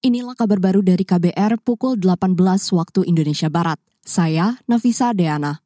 Inilah kabar baru dari KBR pukul 18 waktu Indonesia Barat. Saya Nafisa Deana.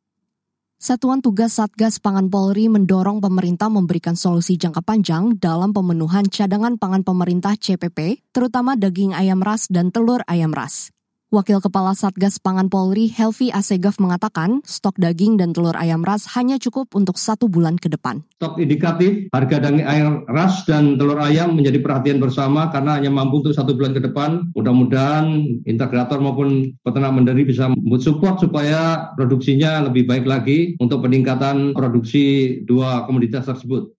Satuan Tugas Satgas Pangan Polri mendorong pemerintah memberikan solusi jangka panjang dalam pemenuhan cadangan pangan pemerintah CPP, terutama daging ayam ras dan telur ayam ras. Wakil Kepala Satgas Pangan Polri Helvi Asegaf mengatakan stok daging dan telur ayam ras hanya cukup untuk satu bulan ke depan. Stok indikatif harga daging ayam ras dan telur ayam menjadi perhatian bersama karena hanya mampu untuk satu bulan ke depan. Mudah-mudahan integrator maupun peternak mandiri bisa support supaya produksinya lebih baik lagi untuk peningkatan produksi dua komoditas tersebut.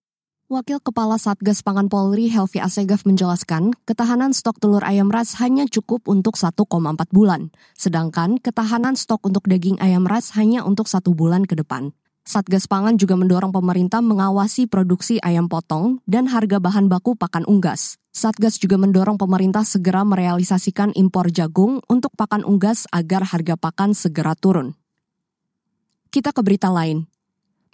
Wakil Kepala Satgas Pangan Polri Helvi Asegaf menjelaskan, ketahanan stok telur ayam ras hanya cukup untuk 1,4 bulan, sedangkan ketahanan stok untuk daging ayam ras hanya untuk satu bulan ke depan. Satgas Pangan juga mendorong pemerintah mengawasi produksi ayam potong dan harga bahan baku pakan unggas. Satgas juga mendorong pemerintah segera merealisasikan impor jagung untuk pakan unggas agar harga pakan segera turun. Kita ke berita lain.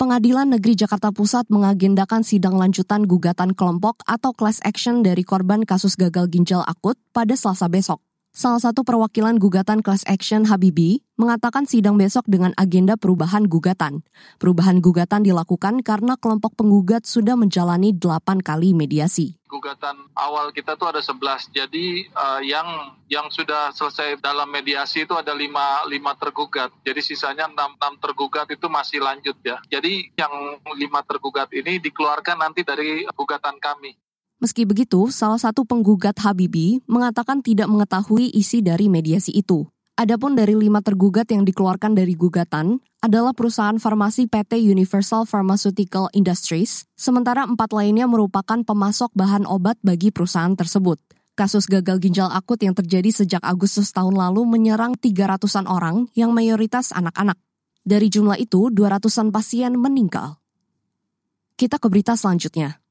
Pengadilan Negeri Jakarta Pusat mengagendakan sidang lanjutan gugatan kelompok atau class action dari korban kasus gagal ginjal akut pada Selasa besok. Salah satu perwakilan gugatan class action Habibi mengatakan sidang besok dengan agenda perubahan gugatan. Perubahan gugatan dilakukan karena kelompok penggugat sudah menjalani 8 kali mediasi gugatan awal kita tuh ada 11. Jadi uh, yang yang sudah selesai dalam mediasi itu ada lima lima tergugat. Jadi sisanya enam enam tergugat itu masih lanjut ya. Jadi yang lima tergugat ini dikeluarkan nanti dari gugatan kami. Meski begitu, salah satu penggugat Habibi mengatakan tidak mengetahui isi dari mediasi itu. Adapun dari lima tergugat yang dikeluarkan dari gugatan adalah perusahaan farmasi PT Universal Pharmaceutical Industries, sementara empat lainnya merupakan pemasok bahan obat bagi perusahaan tersebut. Kasus gagal ginjal akut yang terjadi sejak Agustus tahun lalu menyerang 300-an orang yang mayoritas anak-anak. Dari jumlah itu, 200-an pasien meninggal. Kita ke berita selanjutnya.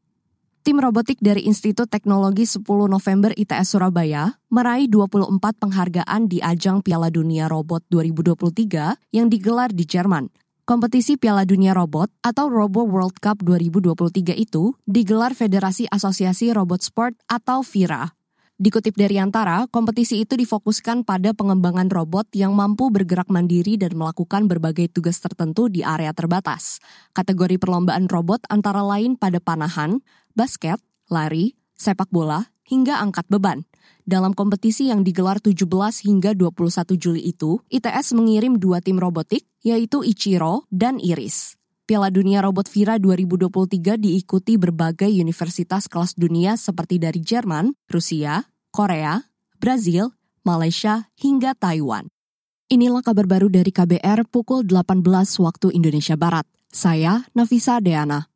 Tim robotik dari Institut Teknologi 10 November ITS Surabaya meraih 24 penghargaan di ajang Piala Dunia Robot 2023 yang digelar di Jerman. Kompetisi Piala Dunia Robot atau Robo World Cup 2023 itu digelar Federasi Asosiasi Robot Sport atau FIRA Dikutip dari Antara, kompetisi itu difokuskan pada pengembangan robot yang mampu bergerak mandiri dan melakukan berbagai tugas tertentu di area terbatas. Kategori perlombaan robot antara lain pada panahan, basket, lari, sepak bola, hingga angkat beban. Dalam kompetisi yang digelar 17 hingga 21 Juli itu, ITS mengirim dua tim robotik, yaitu Ichiro dan Iris. Piala Dunia Robot Vira 2023 diikuti berbagai universitas kelas dunia seperti dari Jerman, Rusia, Korea, Brazil, Malaysia, hingga Taiwan. Inilah kabar baru dari KBR pukul 18 waktu Indonesia Barat. Saya Nafisa Deana.